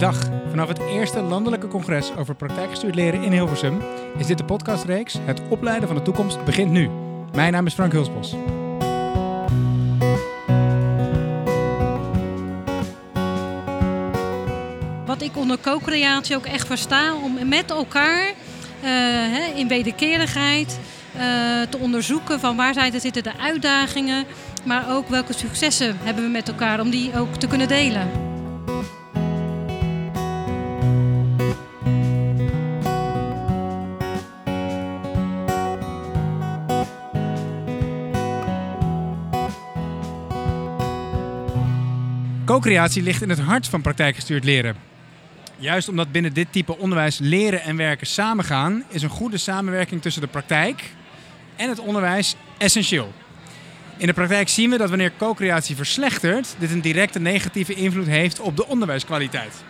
Dag. Vanaf het eerste landelijke congres over praktijkgestuurd leren in Hilversum is dit de podcastreeks Het opleiden van de toekomst begint nu. Mijn naam is Frank Hulsbos. Wat ik onder co-creatie ook echt versta, om met elkaar uh, in wederkerigheid uh, te onderzoeken van waar zijn, zitten de uitdagingen, maar ook welke successen hebben we met elkaar om die ook te kunnen delen. Co-creatie ligt in het hart van praktijkgestuurd leren. Juist omdat binnen dit type onderwijs leren en werken samengaan, is een goede samenwerking tussen de praktijk en het onderwijs essentieel. In de praktijk zien we dat wanneer co-creatie verslechtert, dit een directe negatieve invloed heeft op de onderwijskwaliteit.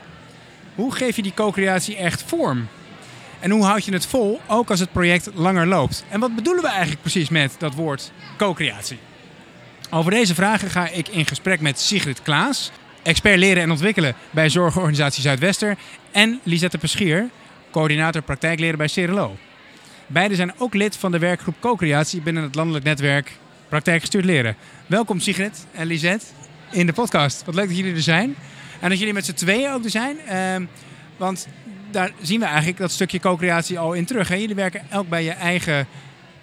Hoe geef je die co-creatie echt vorm? En hoe houd je het vol, ook als het project langer loopt? En wat bedoelen we eigenlijk precies met dat woord co-creatie? Over deze vragen ga ik in gesprek met Sigrid Klaas, expert leren en ontwikkelen bij Zorgorganisatie Zuidwester, en Lisette Peschier, coördinator praktijkleren bij CRLO. Beiden zijn ook lid van de werkgroep Co-creatie binnen het landelijk netwerk Praktijkgestuurd Leren. Welkom Sigrid en Lisette in de podcast. Wat leuk dat jullie er zijn. En dat jullie met z'n tweeën ook er zijn. Uh, want daar zien we eigenlijk dat stukje co-creatie al in terug. Jullie werken elk bij je eigen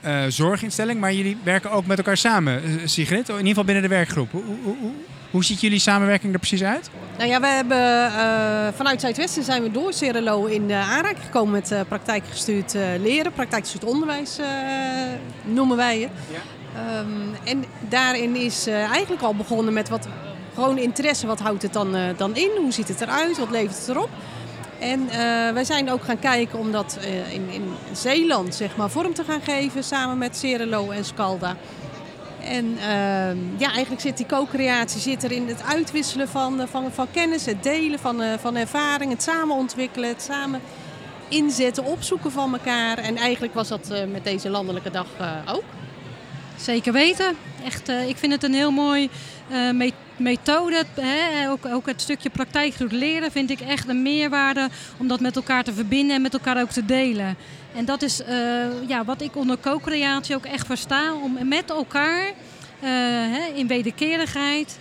uh, zorginstelling, maar jullie werken ook met elkaar samen, uh, Sigrid. In ieder geval binnen de werkgroep. Hoe, hoe, hoe, hoe ziet jullie samenwerking er precies uit? Nou ja, we hebben uh, vanuit Zuidwesten zijn we door CRLO in de aanraking gekomen met uh, praktijkgestuurd uh, leren, praktijkgestuurd onderwijs noemen wij het. Ja. Um, en daarin is eigenlijk al begonnen met wat gewoon interesse. Wat houdt het dan, dan in? Hoe ziet het eruit? Wat levert het erop? En uh, wij zijn ook gaan kijken om dat uh, in, in, Zeeland zeg maar, vorm te gaan geven samen met Cerelo en Scalda. En uh, ja, eigenlijk zit die co-creatie zit er in het uitwisselen van, van, van kennis, het delen van, van ervaring, het samen ontwikkelen, het samen inzetten, opzoeken van elkaar. En eigenlijk was dat met deze landelijke dag ook. Zeker weten. Echt, ik vind het een heel mooi methode methode, hè, ook, ook het stukje praktijkgroep leren, vind ik echt een meerwaarde om dat met elkaar te verbinden en met elkaar ook te delen. En dat is uh, ja, wat ik onder co-creatie ook echt versta, om met elkaar hè, in wederkerigheid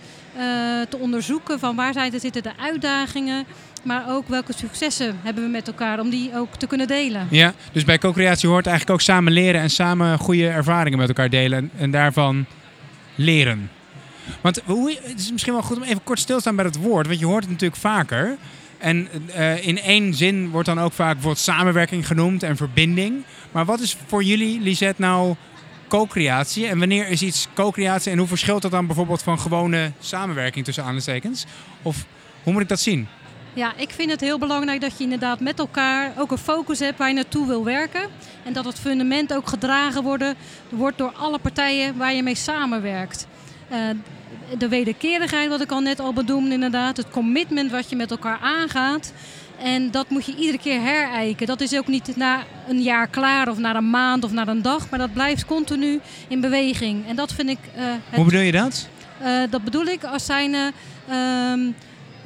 te onderzoeken van waar zijn, zitten de uitdagingen, maar ook welke successen hebben we met elkaar om die ook te kunnen delen. Ja, dus bij co-creatie hoort eigenlijk ook samen leren en samen goede ervaringen met elkaar delen en, en daarvan leren. Want hoe, het is misschien wel goed om even kort stil te staan bij het woord. Want je hoort het natuurlijk vaker. En uh, in één zin wordt dan ook vaak bijvoorbeeld samenwerking genoemd en verbinding. Maar wat is voor jullie, Lisette, nou co-creatie? En wanneer is iets co-creatie en hoe verschilt dat dan bijvoorbeeld van gewone samenwerking tussen aanhalingstekens? Of hoe moet ik dat zien? Ja, ik vind het heel belangrijk dat je inderdaad met elkaar ook een focus hebt waar je naartoe wil werken. En dat het fundament ook gedragen worden, wordt door alle partijen waar je mee samenwerkt. Uh, de wederkerigheid, wat ik al net al bedoelde, inderdaad. Het commitment wat je met elkaar aangaat. En dat moet je iedere keer herijken. Dat is ook niet na een jaar klaar of na een maand of na een dag. Maar dat blijft continu in beweging. En dat vind ik... Uh, het, Hoe bedoel je dat? Uh, dat bedoel ik als zijn... Uh,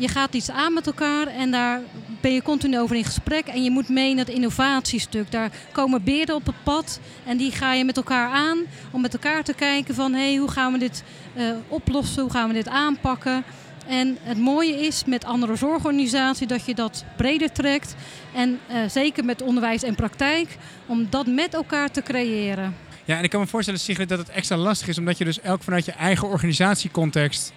je gaat iets aan met elkaar en daar ben je continu over in gesprek. En je moet mee in het innovatiestuk. Daar komen beerden op het pad en die ga je met elkaar aan. Om met elkaar te kijken van hey, hoe gaan we dit uh, oplossen, hoe gaan we dit aanpakken. En het mooie is met andere zorgorganisaties dat je dat breder trekt. En uh, zeker met onderwijs en praktijk, om dat met elkaar te creëren. Ja, en ik kan me voorstellen, Sigrid, dat het extra lastig is, omdat je dus elk vanuit je eigen organisatiecontext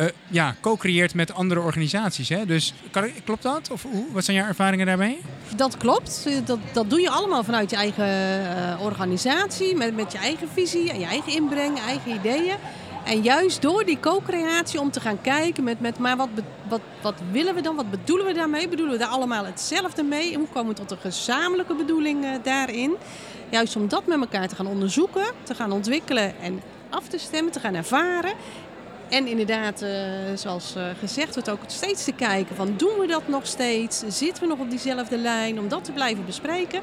uh, ja, co-creëert met andere organisaties. Hè? Dus kan, klopt dat? Of hoe, wat zijn jouw ervaringen daarmee? Dat klopt. Dat, dat doe je allemaal vanuit je eigen uh, organisatie, met, met je eigen visie en je eigen inbreng, eigen ideeën. En juist door die co-creatie om te gaan kijken met, met maar wat, wat, wat willen we dan, wat bedoelen we daarmee? Bedoelen we daar allemaal hetzelfde mee? Hoe komen we tot een gezamenlijke bedoeling uh, daarin? Juist om dat met elkaar te gaan onderzoeken, te gaan ontwikkelen en af te stemmen, te gaan ervaren. En inderdaad, uh, zoals uh, gezegd wordt, ook steeds te kijken van doen we dat nog steeds? Zitten we nog op diezelfde lijn? Om dat te blijven bespreken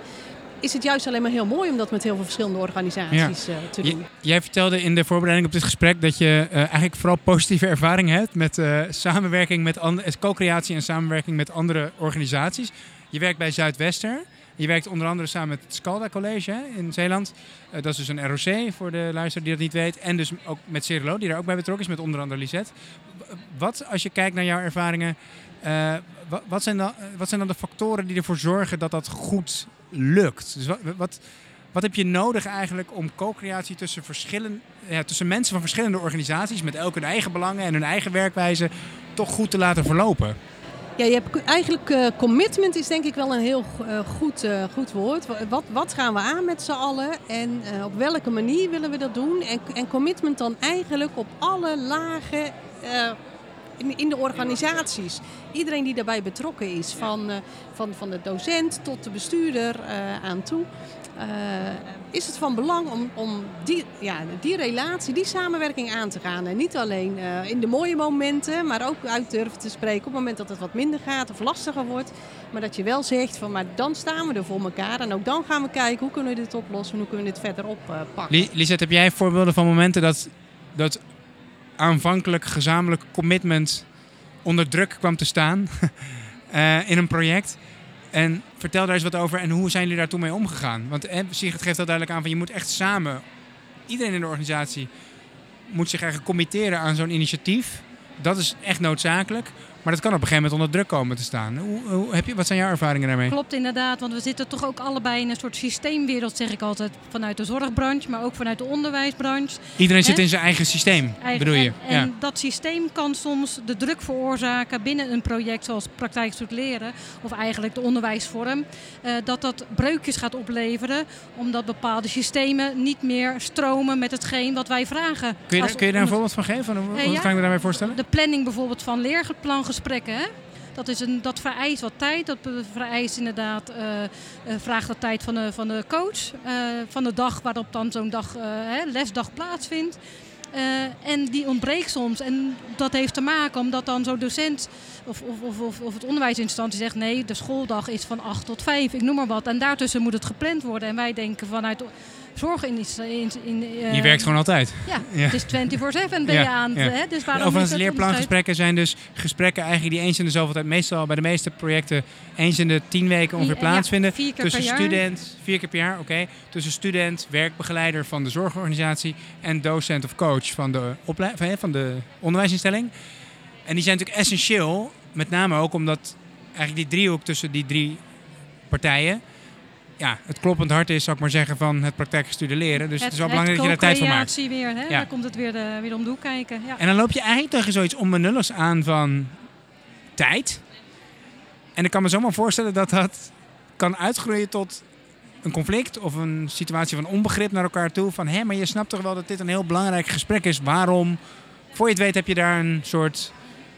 is het juist alleen maar heel mooi om dat met heel veel verschillende organisaties uh, te doen. jij vertelde in de voorbereiding op dit gesprek dat je uh, eigenlijk vooral positieve ervaring hebt met uh, samenwerking met andere, co-creatie en samenwerking met andere organisaties. Je werkt bij Zuidwester. Je werkt onder andere samen met het Scalda College hè, in Zeeland. Uh, dat is dus een ROC voor de luisteraar die dat niet weet. En dus ook met Cerelo, die daar ook bij betrokken is, met onder andere Lisette. Wat, als je kijkt naar jouw ervaringen, uh, wat, wat, zijn dan, wat zijn dan de factoren die ervoor zorgen dat dat goed lukt? Dus wat, wat, wat heb je nodig eigenlijk om co-creatie tussen, ja, tussen mensen van verschillende organisaties, met elk hun eigen belangen en hun eigen werkwijze, toch goed te laten verlopen? Ja, je hebt eigenlijk uh, commitment is denk ik wel een heel uh, goed, uh, goed woord. Wat, wat gaan we aan met z'n allen en op welke manier willen we dat doen? En, en commitment dan eigenlijk op alle lagen in, in, de organisaties. Iedereen die daarbij betrokken is, van, van, van de docent tot de bestuurder aan toe. is het van belang om, om die, ja, die relatie, die samenwerking aan te gaan. En niet alleen uh, in de mooie momenten, maar ook uit durven te spreken op het moment dat het wat minder gaat of lastiger wordt. Maar dat je wel zegt van, maar dan staan we er voor elkaar. En ook dan gaan we kijken, hoe kunnen we dit oplossen, hoe kunnen we dit verder oppakken. Uh, Lisette, heb jij voorbeelden van momenten dat, dat aanvankelijk gezamenlijk commitment onder druk kwam te staan uh, in een project? En vertel daar eens wat over en hoe zijn jullie daar toen mee omgegaan? Want eh, Sigrid geeft dat duidelijk aan van je moet echt samen, iedereen in de organisatie moet zich eigenlijk committeren aan zo'n initiatief. Dat is echt noodzakelijk. Maar dat kan op een gegeven moment onder druk komen te staan. Hoe, hoe, heb je, wat zijn jouw ervaringen daarmee? Klopt inderdaad, want we zitten toch ook allebei in een soort systeemwereld, zeg ik altijd. Vanuit de zorgbranche, maar ook vanuit de onderwijsbranche. Iedereen zit in zijn eigen systeem, eigen, bedoel je? En, en dat systeem kan soms de druk veroorzaken binnen een project zoals praktijkstoet leren, of eigenlijk de onderwijsvorm, uh, dat dat breukjes gaat opleveren, omdat bepaalde systemen niet meer stromen met hetgeen wat wij vragen. Kun je, daar, kun je daar een voorbeeld van geven? Hoe, uh, wat ja, kan ik me daarbij voorstellen? De planning bijvoorbeeld van leerplan Dat, is een, dat vereist wat tijd. Dat vereist inderdaad, uh, uh, vraagt de tijd van de, van de coach. Uh, van de dag waarop dan zo'n dag, hè, lesdag plaatsvindt. en die ontbreekt soms. En dat heeft te maken omdat dan zo'n docent of, of, of, of het onderwijsinstantie zegt... nee, de schooldag is van 8 tot 5, ik noem maar wat. En daartussen moet het gepland worden. En wij denken vanuit zorg in... in, in uh, je werkt gewoon altijd. Ja, ja. het is 24-7 ben je aan. Ja. Hè? Dus waarom Overigens, leerplangesprekken zijn dus gesprekken eigenlijk die eens in de zoveel tijd... meestal bij de meeste projecten eens in de tien weken ongeveer plaatsvinden. Ja, vier keer tussen per student, jaar. vier keer per jaar, oké. Okay, tussen student, werkbegeleider van de zorgorganisatie... en docent of coach van de, van de onderwijsinstelling. En die zijn natuurlijk essentieel, met name ook omdat eigenlijk die driehoek tussen die drie partijen ja, het kloppend hart is, zou ik maar zeggen, van het praktijkgestuurde leren. Dus het, het is wel belangrijk dat je daar tijd voor maakt. weer, hè? Ja. Daar komt het weer, de, weer om de hoek kijken. Ja. En dan loop je eigenlijk tegen zoiets onbenulligs aan van tijd. En ik kan me zomaar voorstellen dat dat kan uitgroeien tot een conflict of een situatie van onbegrip naar elkaar toe. Van hé, maar je snapt toch wel dat dit een heel belangrijk gesprek is. Waarom, voor je het weet, heb je daar een soort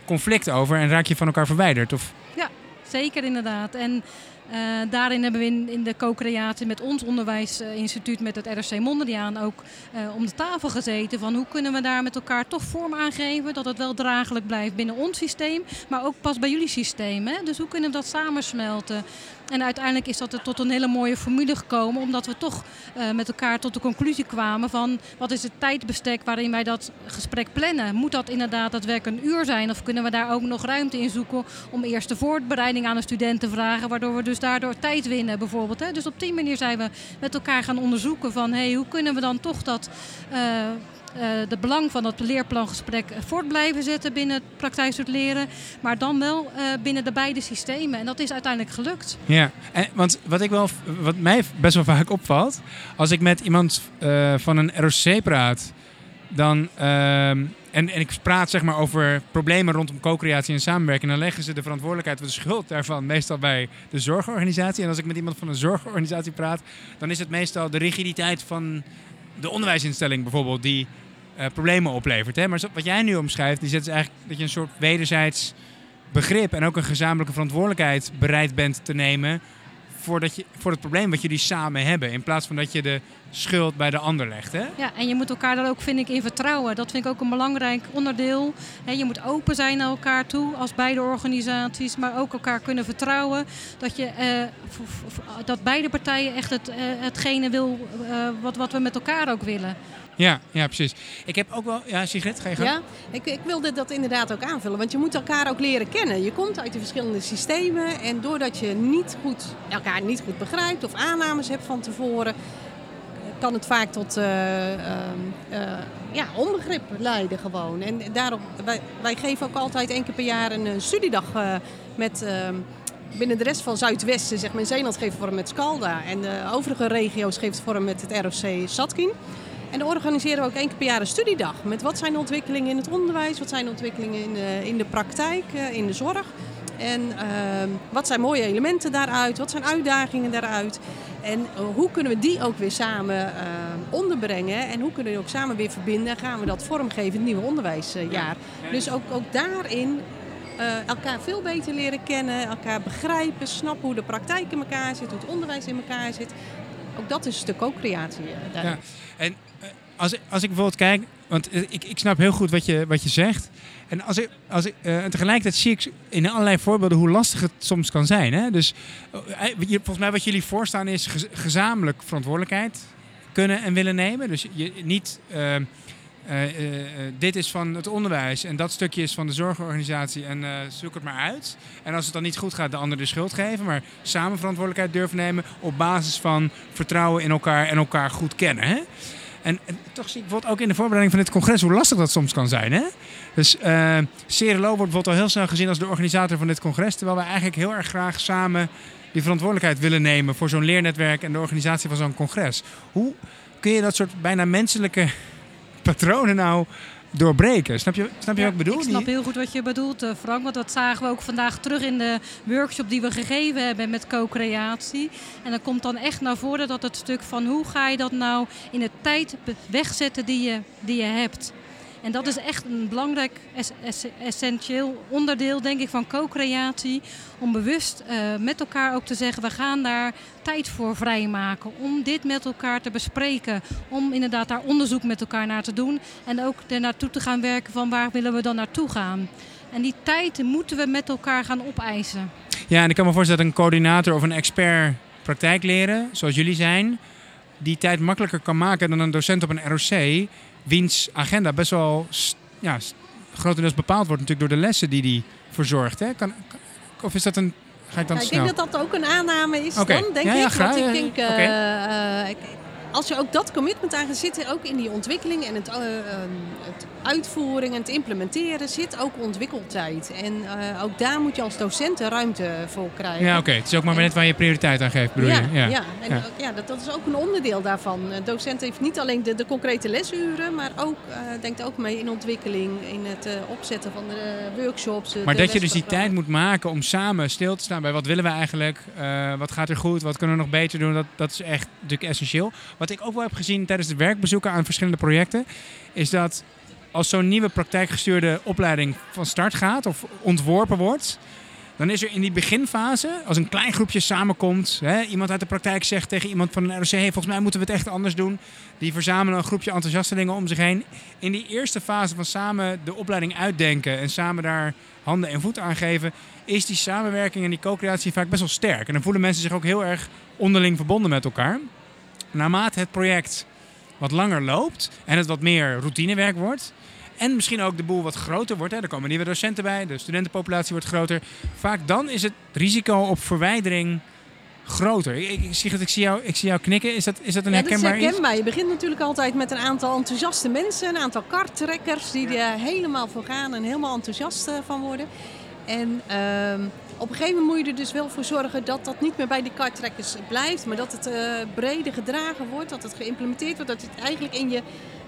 conflict over en raak je van elkaar verwijderd? Of... Ja, zeker inderdaad. En uh, daarin hebben we in, in de co-creatie met ons onderwijsinstituut, met het RSC Mondriaan ook uh, om de tafel gezeten. Van hoe kunnen we daar met elkaar toch vorm aan geven dat het wel draaglijk blijft binnen ons systeem, maar ook pas bij jullie systeem. Hè? Dus hoe kunnen we dat samensmelten? En uiteindelijk is dat er tot een hele mooie formule gekomen, omdat we toch uh, met elkaar tot de conclusie kwamen van wat is het tijdbestek waarin wij dat gesprek plannen. Moet dat inderdaad daadwerkelijk een uur zijn of kunnen we daar ook nog ruimte in zoeken om eerst de voorbereiding aan een student te vragen, waardoor we dus daardoor tijd winnen bijvoorbeeld. Hè? Dus op die manier zijn we met elkaar gaan onderzoeken van hey, hoe kunnen we dan toch dat... Uh, uh, de belang van dat leerplangesprek voort blijven zetten binnen het leren. Maar dan wel uh, binnen de beide systemen. En dat is uiteindelijk gelukt. Ja, en, want wat, ik wel, wat mij best wel vaak opvalt. Als ik met iemand van een ROC praat. Dan, ehm, en, en ik praat zeg maar over problemen rondom co-creatie en samenwerking. Dan leggen ze de verantwoordelijkheid of de schuld daarvan meestal bij de zorgorganisatie. En als ik met iemand van een zorgorganisatie praat. Dan is het meestal de rigiditeit van de onderwijsinstelling bijvoorbeeld. Die uh, problemen oplevert. Hè? Maar wat jij nu omschrijft, is eigenlijk dat je een soort wederzijds begrip en ook een gezamenlijke verantwoordelijkheid bereid bent te nemen voor, dat je, voor het probleem wat jullie samen hebben. In plaats van dat je de schuld bij de ander legt. Hè? Ja, en je moet elkaar daar ook, vind ik, in vertrouwen. Dat vind ik ook een belangrijk onderdeel. Je moet open zijn naar elkaar toe als beide organisaties, maar ook elkaar kunnen vertrouwen. Dat, je, eh, dat beide partijen echt het, eh, hetgene wil uh, wat, wat we met elkaar ook willen. Ja, ja, precies. Ik heb ook wel... Ja, Sigrid, ga je. Ja, ik, ik wilde dat inderdaad ook aanvullen. Want je moet elkaar ook leren kennen. Je komt uit de verschillende systemen. En doordat je niet goed, elkaar niet goed begrijpt of aannames hebt van tevoren... kan het vaak tot uh, uh, ja, onbegrip leiden gewoon. En daarom, wij, wij geven ook altijd één keer per jaar een studiedag met ehm, binnen de rest van Zuidwesten, zeg maar in Zeeland geeft vorm met Scalda. En de overige regio's geeft vorm met het ROC Satkin. En dan organiseren we ook één keer per jaar een studiedag. Met wat zijn de ontwikkelingen in het onderwijs, wat zijn de ontwikkelingen in de, in de praktijk, eh, in de zorg. En uh, wat zijn mooie elementen daaruit, wat zijn uitdagingen daaruit. En uh, hoe kunnen we die ook weer samen uh, onderbrengen en hoe kunnen we die ook samen weer verbinden. En gaan we dat vormgeven in het nieuwe onderwijsjaar. Dus ook, ook daarin elkaar veel beter leren kennen, elkaar begrijpen, snappen hoe de praktijk in elkaar zit, hoe het onderwijs in elkaar zit. Ook dat is stuk co-creatie. Ja. En als, als ik bijvoorbeeld kijk, want ik, ik snap heel goed wat je, wat je zegt. En, als ik, als ik, uh, tegelijkertijd zie ik in allerlei voorbeelden hoe lastig het soms kan zijn. Hè? Dus volgens mij wat jullie voorstaan is gezamenlijk verantwoordelijkheid kunnen en willen nemen. Dus je, niet dit is van het onderwijs en dat stukje is van de zorgorganisatie en zoek het maar uit. En als het dan niet goed gaat, de ander de schuld geven. Maar samen verantwoordelijkheid durven nemen op basis van vertrouwen in elkaar en elkaar goed kennen. Hè? En, toch zie ik bijvoorbeeld ook in de voorbereiding van dit congres hoe lastig dat soms kan zijn. Hè? Dus Cerelo wordt bijvoorbeeld al heel snel gezien als de organisator van dit congres. Terwijl we eigenlijk heel erg graag samen die verantwoordelijkheid willen nemen voor zo'n leernetwerk en de organisatie van zo'n congres. Hoe kun je dat soort bijna menselijke patronen nou doorbreken. Snap je, snap je ja, wat ik bedoel? Ik snap heel goed wat je bedoelt, eh, Frank. Want dat zagen we ook vandaag terug in de workshop die we gegeven hebben met co-creatie. En dan komt dan echt naar voren dat het stuk van hoe ga je dat nou in de tijd wegzetten die je, die je hebt. En dat is echt een belangrijk, essentieel onderdeel, denk ik, van co-creatie. Om bewust uh, met elkaar ook te zeggen, we gaan daar tijd voor vrijmaken. Om dit met elkaar te bespreken. Om inderdaad daar onderzoek met elkaar naar te doen. En ook er naartoe te gaan werken van waar willen we dan naartoe gaan. En die tijd moeten we met elkaar gaan opeisen. Ja, en ik kan me voorstellen dat een coördinator of een expert praktijk leren, zoals jullie zijn, die tijd makkelijker kan maken dan een docent op een ROC wiens agenda best wel ja, grotendeels bepaald wordt natuurlijk door de lessen die hij verzorgt. Hè? Kan, of is dat een Ga ik, dan ja, ik denk dat dat ook een aanname is okay. dan, denk ja, ja, ik. Graag. Want ik denk, uh, okay. uh, als je ook dat commitment aan gaat zitten, ook in die ontwikkeling en het, uh, het uitvoering en het implementeren, zit ook ontwikkeltijd. En uh, ook daar moet je als docent ruimte voor krijgen. Ja, oké. Okay. Het is ook maar net waar je prioriteit aan geeft, bedoel ja, je? Ja, ja. En ja. ja dat, dat, is ook een onderdeel daarvan. Een docent heeft niet alleen de, de concrete lesuren, maar ook, uh, denkt ook mee in ontwikkeling, in het opzetten van de workshops. Maar dat je dus die tijd moet maken om samen stil te staan bij wat willen we eigenlijk, wat gaat er goed, wat kunnen we nog beter doen, dat, dat is echt natuurlijk essentieel. Wat ik ook wel heb gezien tijdens de werkbezoeken aan verschillende projecten, is dat als zo'n nieuwe praktijkgestuurde opleiding van start gaat of ontworpen wordt, dan is er in die beginfase, als een klein groepje samenkomt, hè, iemand uit de praktijk zegt tegen iemand van een ROC, hey, volgens mij moeten we het echt anders doen. Die verzamelen een groepje enthousiastelingen om zich heen. In die eerste fase van samen de opleiding uitdenken en samen daar handen en voeten aan geven, is die samenwerking en die co-creatie vaak best wel sterk. En dan voelen mensen zich ook heel erg onderling verbonden met elkaar naarmate het project wat langer loopt en het wat meer routinewerk wordt. En misschien ook de boel wat groter wordt. Hè. Er komen nieuwe docenten bij, de studentenpopulatie wordt groter. Vaak dan is het risico op verwijdering groter. Ik, ik, zie, ik, zie, jou, ik zie jou knikken. Is dat, is dat een ja, herkenbaar dat is herkenbaar. Je begint natuurlijk altijd met een aantal enthousiaste mensen. Een aantal karttrekkers die er helemaal voor gaan en helemaal enthousiast van worden. En uh, op een gegeven moment moet je er dus wel voor zorgen dat dat niet meer bij die karttrekkers blijft. Maar dat het uh, breder gedragen wordt, dat het geïmplementeerd wordt. Dat het eigenlijk in je,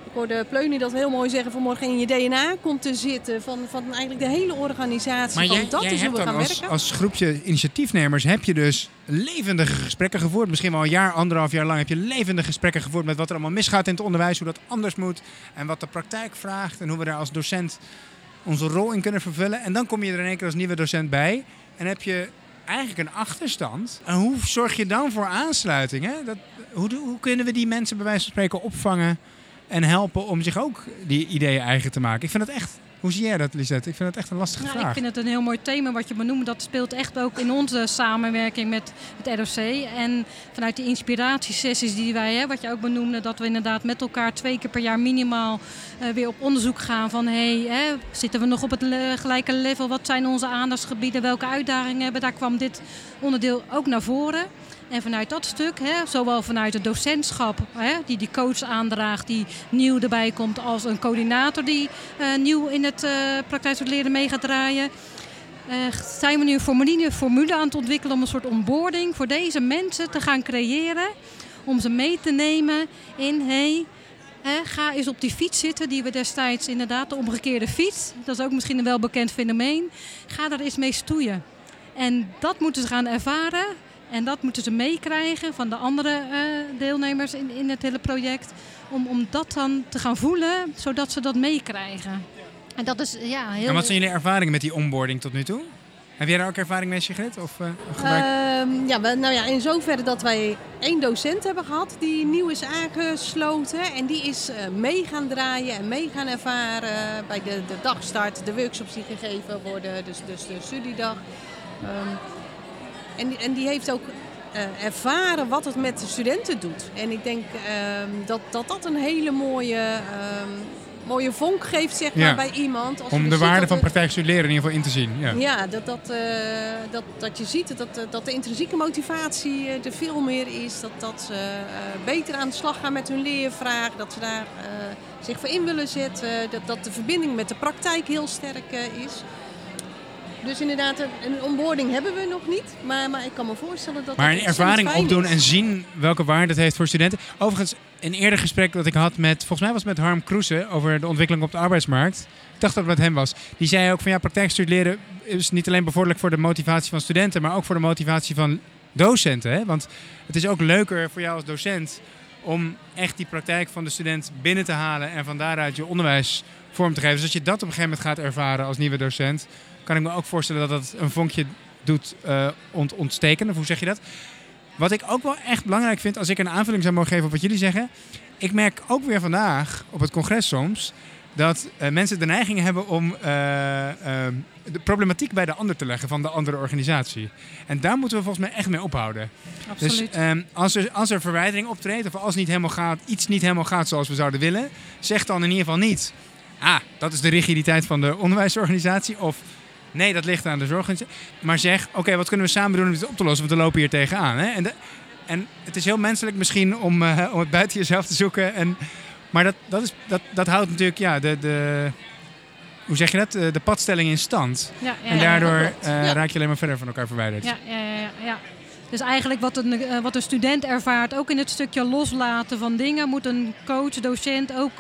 ik hoorde Pleunie dat heel mooi zeggen vanmorgen, in je DNA komt te zitten. Van, van eigenlijk de hele organisatie. Maar van, jij, dat jij is hoe we gaan als, werken. als groepje initiatiefnemers heb je dus levendige gesprekken gevoerd. Misschien wel een jaar, anderhalf jaar lang heb je levendige gesprekken gevoerd met wat er allemaal misgaat in het onderwijs. Hoe dat anders moet en wat de praktijk vraagt. En hoe we daar als docent onze rol in kunnen vervullen. En dan kom je er in één keer als nieuwe docent bij. En heb je eigenlijk een achterstand. En hoe zorg je dan voor aansluiting? Hè? Dat, hoe, hoe kunnen we die mensen bij wijze van spreken opvangen en helpen om zich ook die ideeën eigen te maken? Ik vind het echt hoe zie jij dat, Lisette? Ik vind het echt een lastige nou, vraag. Ik vind het een heel mooi thema wat je benoemt. Dat speelt echt ook in onze samenwerking met het ROC. En vanuit die inspiratiesessies die wij, hè, wat je ook benoemde, dat we inderdaad met elkaar twee keer per jaar minimaal uh, weer op onderzoek gaan van hey, hè, zitten we nog op het gelijke level? Wat zijn onze aandachtsgebieden? Welke uitdagingen hebben? Daar kwam dit onderdeel ook naar voren. En vanuit dat stuk, hè, zowel vanuit het docentschap, hè, die die coach aandraagt, die nieuw erbij komt, als een coördinator die uh, nieuw in het uh, praktijk leren mee gaat draaien. Uh, zijn we nu een formule, formule aan het ontwikkelen om een soort onboarding voor deze mensen te gaan creëren. Om ze mee te nemen in, hey, hè, ga eens op die fiets zitten die we destijds inderdaad, de omgekeerde fiets. Dat is ook misschien een welbekend fenomeen. Ga daar eens mee stoeien. En dat moeten ze gaan ervaren en dat moeten ze meekrijgen van de andere uh, deelnemers in, in het hele project. Om, om dat dan te gaan voelen, zodat ze dat meekrijgen. En dat is ja, heel... En wat zijn jullie ervaringen met die onboarding tot nu toe? Heb jij daar ook ervaring mee, Sigrid? Of, uh, uh, ja, nou ja, in zoverre dat wij één docent hebben gehad die nieuw is aangesloten. En die is uh, mee gaan draaien en mee gaan ervaren bij de, de dagstart, de workshops die gegeven worden, dus, dus de studiedag. Um, en, en die heeft ook uh, ervaren wat het met de studenten doet. En ik denk uh, dat, dat dat een hele mooie, uh, mooie vonk geeft zeg maar, bij iemand. Als Om de waarde van praktijkstuderen in ieder geval in te zien. Ja, ja dat, dat, eh, dat, dat je ziet dat, dat de intrinsieke motivatie er veel meer is. Dat, dat ze beter aan de slag gaan met hun leervraag. Dat ze daar zich voor in willen zetten. Dat, dat de verbinding met de praktijk heel sterk is. Dus inderdaad, een onboarding hebben we nog niet. Maar, maar ik kan me voorstellen dat. Maar een ervaring opdoen en zien welke waarde het heeft voor studenten. Overigens, een eerder gesprek dat ik had met, volgens mij was het met Harm Kroese over de ontwikkeling op de arbeidsmarkt. Ik dacht dat het met hem was. Die zei ook van ja, praktijkstuderen is niet alleen bevorderlijk voor de motivatie van studenten, maar ook voor de motivatie van docenten. Hè? Want het is ook leuker voor jou als docent om echt die praktijk van de student binnen te halen en van daaruit je onderwijs vorm te geven. Dus als je dat op een gegeven moment gaat ervaren als nieuwe docent, kan ik me ook voorstellen dat dat een vonkje doet uh, ont ontsteken. Of hoe zeg je dat? Wat ik ook wel echt belangrijk vind, als ik een aanvulling zou mogen geven op wat jullie zeggen. Ik merk ook weer vandaag op het congres soms dat uh, mensen de neiging hebben om uh, de problematiek bij de ander te leggen van de andere organisatie. En daar moeten we volgens mij echt mee ophouden. Absoluut. Dus um, als, er, als er verwijdering optreedt of als niet helemaal gaat, iets niet helemaal gaat zoals we zouden willen, zeg dan in ieder geval niet. Ah, dat is de rigiditeit van de onderwijsorganisatie. Of Nee, dat ligt aan de zorg. Maar zeg, oké, wat kunnen we samen doen om dit op te lossen? Want we lopen hier tegenaan. Hè? En, de, en het is heel menselijk misschien om, uh, om het buiten jezelf te zoeken. En, maar dat, dat, is, dat, dat houdt natuurlijk ja, de, de, hoe zeg je dat? De padstelling in stand. Ja, ja, en daardoor uh, ja. raak je alleen maar verder van elkaar verwijderd. Ja, ja, ja, ja. Dus eigenlijk wat een, uh, wat een student ervaart, ook in het stukje loslaten van dingen, moet een coach, docent ook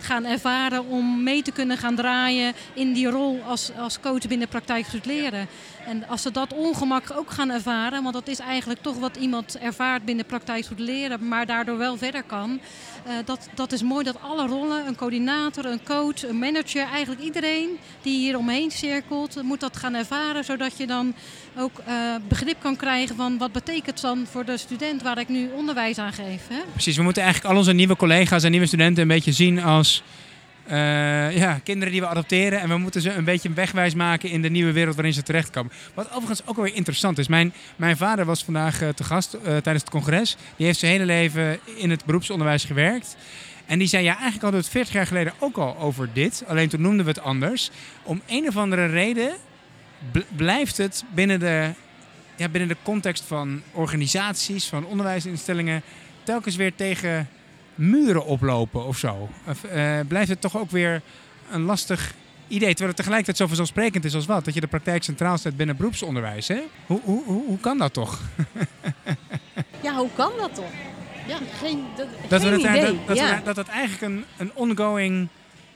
gaan ervaren om mee te kunnen gaan draaien in die rol als, als coach binnen praktijk leren. En als ze dat ongemak ook gaan ervaren, want dat is eigenlijk toch wat iemand ervaart binnen praktijk leren, maar daardoor wel verder kan. Uh, dat, dat is mooi dat alle rollen, een coördinator, een coach, een manager, eigenlijk iedereen die hier omheen cirkelt, moet dat gaan ervaren, zodat je dan ook uh, begrip kan krijgen van wat betekent dan voor de student waar ik nu onderwijs aan geef. Hè? Precies, we moeten eigenlijk al onze nieuwe collega's en nieuwe studenten een beetje zien als uh, ja, kinderen die we adopteren. En we moeten ze een beetje wegwijs maken in de nieuwe wereld waarin ze terechtkomen. Wat overigens ook wel weer interessant is. Mijn, mijn vader was vandaag uh, te gast uh, tijdens het congres. Die heeft zijn hele leven in het beroepsonderwijs gewerkt. En die zei, ja, eigenlijk hadden we het 40 jaar geleden ook al over dit. Alleen toen noemden we het anders. Om een of andere reden blijft het binnen de, ja, binnen de context van organisaties, van onderwijsinstellingen... telkens weer tegen muren oplopen of zo? Uh, blijft het toch ook weer een lastig idee, terwijl het tegelijkertijd zo vanzelfsprekend is als wat? Dat je de praktijk centraal zet binnen beroepsonderwijs, hè? Hoe, hoe, hoe, hoe kan dat toch? ja, hoe kan dat toch? Ja, geen, dat, dat geen het, idee. Dat, dat, ja. dat het eigenlijk een, een ongoing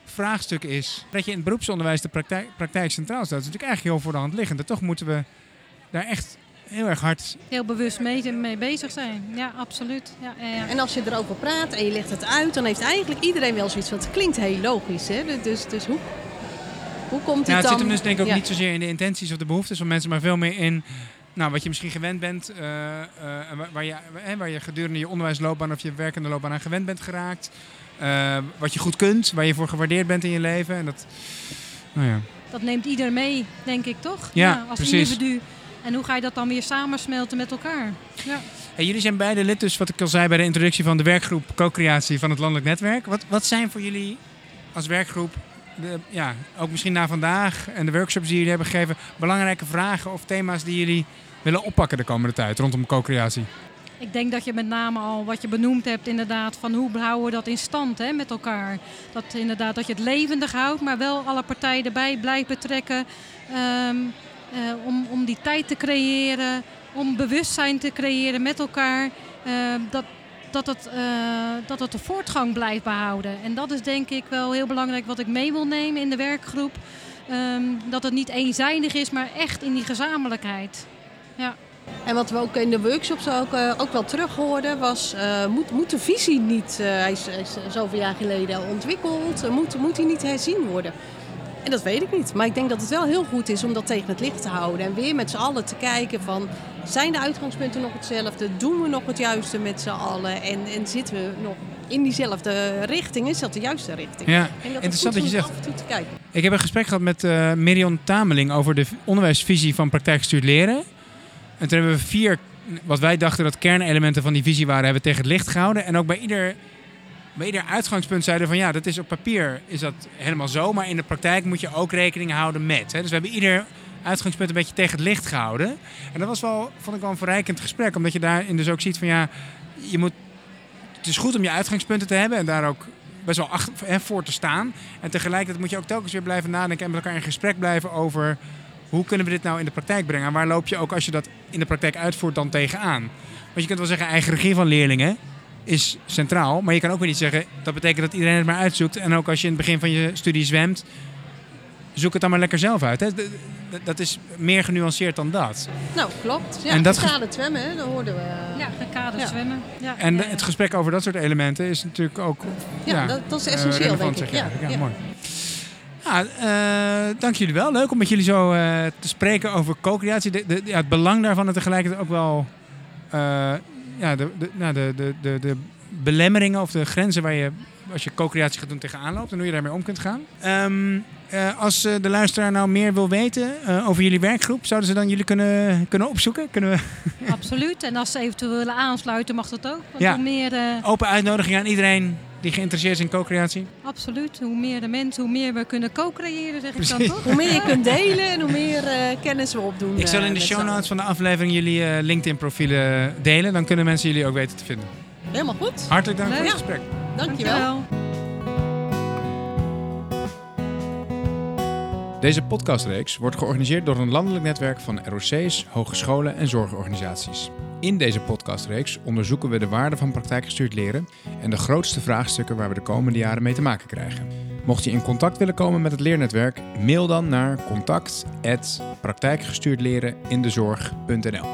vraagstuk is. Dat je in het beroepsonderwijs de praktijk, praktijk centraal staat, is natuurlijk eigenlijk heel voor de hand liggend. En toch moeten we daar echt heel erg hard. Heel bewust mee, mee bezig zijn. Ja, absoluut. Ja, ja, ja. En als je erover praat en je legt het uit, dan heeft eigenlijk iedereen wel zoiets van het klinkt heel logisch. Hè? Dus, dus hoe, Hoe komt dit het dan? zit hem dus denk ik ook Ja. niet zozeer in de intenties of de behoeftes van mensen, maar veel meer in nou, wat je misschien gewend bent, eh, eh, waar, je, hè, waar je gedurende je onderwijsloopbaan of je werkende loopbaan aan gewend bent geraakt. Eh, wat je goed kunt, waar je voor gewaardeerd bent in je leven. En dat, nou ja. Dat neemt ieder mee, denk ik toch? Ja, als precies. individu. En hoe ga je dat dan weer samensmelten met elkaar? Ja. Hey, jullie zijn beide lid, dus wat ik al zei bij de introductie van de werkgroep co-creatie van het Landelijk Netwerk. Wat, wat zijn voor jullie als werkgroep, de, ja, ook misschien na vandaag en de workshops die jullie hebben gegeven, belangrijke vragen of thema's die jullie willen oppakken de komende tijd rondom co-creatie? Ik denk dat je met name al wat je benoemd hebt, inderdaad, van hoe houden we dat in stand hè, met elkaar. Dat inderdaad dat je het levendig houdt, maar wel alle partijen erbij blijft betrekken. ehm, eh, om, om die tijd te creëren, om bewustzijn te creëren met elkaar. ehm, dat, dat, het, eh, dat het de voortgang blijft behouden. En dat is denk ik wel heel belangrijk wat ik mee wil nemen in de werkgroep. Ehm, dat het niet eenzijdig is, maar echt in die gezamenlijkheid. Ja. En wat we ook in de workshops ook, ook wel terug hoorden was, moet, moet de visie niet, hij, is, hij is zoveel jaar geleden ontwikkeld, moet, moet die niet herzien worden? En dat weet ik niet. Maar ik denk dat het wel heel goed is om dat tegen het licht te houden. En weer met z'n allen te kijken van, zijn de uitgangspunten nog hetzelfde? Doen we nog het juiste met z'n allen? En, en zitten we nog in diezelfde richting? Is dat de juiste richting? Ja, denk dat interessant dat je zegt. af en toe te kijken. Ik heb een gesprek gehad met Miriam Tameling over de onderwijsvisie van praktijkgestuurd leren. En toen hebben we vier, wat wij dachten dat kernelementen van die visie waren, hebben we tegen het licht gehouden. En ook bij ieder, bij ieder uitgangspunt zeiden van ja, dat is op papier is dat helemaal zo, maar in de praktijk moet je ook rekening houden met. Hè. Dus we hebben ieder uitgangspunt een beetje tegen het licht gehouden. En dat was wel, vond ik wel een verrijkend gesprek, omdat je daarin dus ook ziet van ja, je moet, het is goed om je uitgangspunten te hebben en daar ook best wel achter, hè, voor te staan. En tegelijkertijd moet je ook telkens weer blijven nadenken en met elkaar in gesprek blijven over hoe kunnen we dit nou in de praktijk brengen? En waar loop je ook als je dat in de praktijk uitvoert dan tegenaan? Want je kunt wel zeggen, eigen regie van leerlingen is centraal. Maar je kan ook weer niet zeggen, dat betekent dat iedereen het maar uitzoekt. En ook als je in het begin van je studie zwemt, zoek het dan maar lekker zelf uit. Hè? Dat is meer genuanceerd dan dat. Nou, klopt. Ja, En dat gekaderd zwemmen, hè, dat hoorden we. Ja, gekaderd Ja. zwemmen. Ja, En ja, de- ja. het gesprek over dat soort elementen is natuurlijk ook Ja, dat, dat is eh, essentieel, denk ik. zeg Ja. Ja, ja. mooi. Ja, eh, dank jullie wel. Leuk om met jullie zo eh, te spreken over co-creatie. De, de- ja, het belang daarvan en tegelijkertijd ook wel eh, ja, de, de, nou, de, de, de, de belemmeringen of de grenzen waar je als je co-creatie gaat doen tegenaan loopt en hoe je daarmee om kunt gaan. Ehm, eh, als eh, de luisteraar nou meer wil weten eh, over jullie werkgroep, zouden ze dan jullie kunnen, kunnen opzoeken? Kunnen we Absoluut. En als ze eventueel willen aansluiten, mag dat ook. Want Ja. meer, eh, open uitnodiging aan iedereen die geïnteresseerd is in co-creatie? absoluut. Hoe meer de mensen, hoe meer we kunnen co-creëren, zeg ik dan toch? Hoe meer je kunt delen en hoe meer eh, kennis we opdoen. Ik zal eh, in de show notes van de aflevering jullie eh, LinkedIn-profielen delen. Dan kunnen mensen jullie ook weten te vinden. Helemaal goed. Hartelijk dank voor het Ja. gesprek. Dankjewel. Deze podcastreeks wordt georganiseerd door een landelijk netwerk van ROC's, hogescholen en zorgorganisaties. In deze podcastreeks onderzoeken we de waarde van praktijkgestuurd leren en de grootste vraagstukken waar we de komende jaren mee te maken krijgen. Mocht je in contact willen komen met het leernetwerk, mail dan naar contact@praktijkgestuurdlerenindezorg.nl.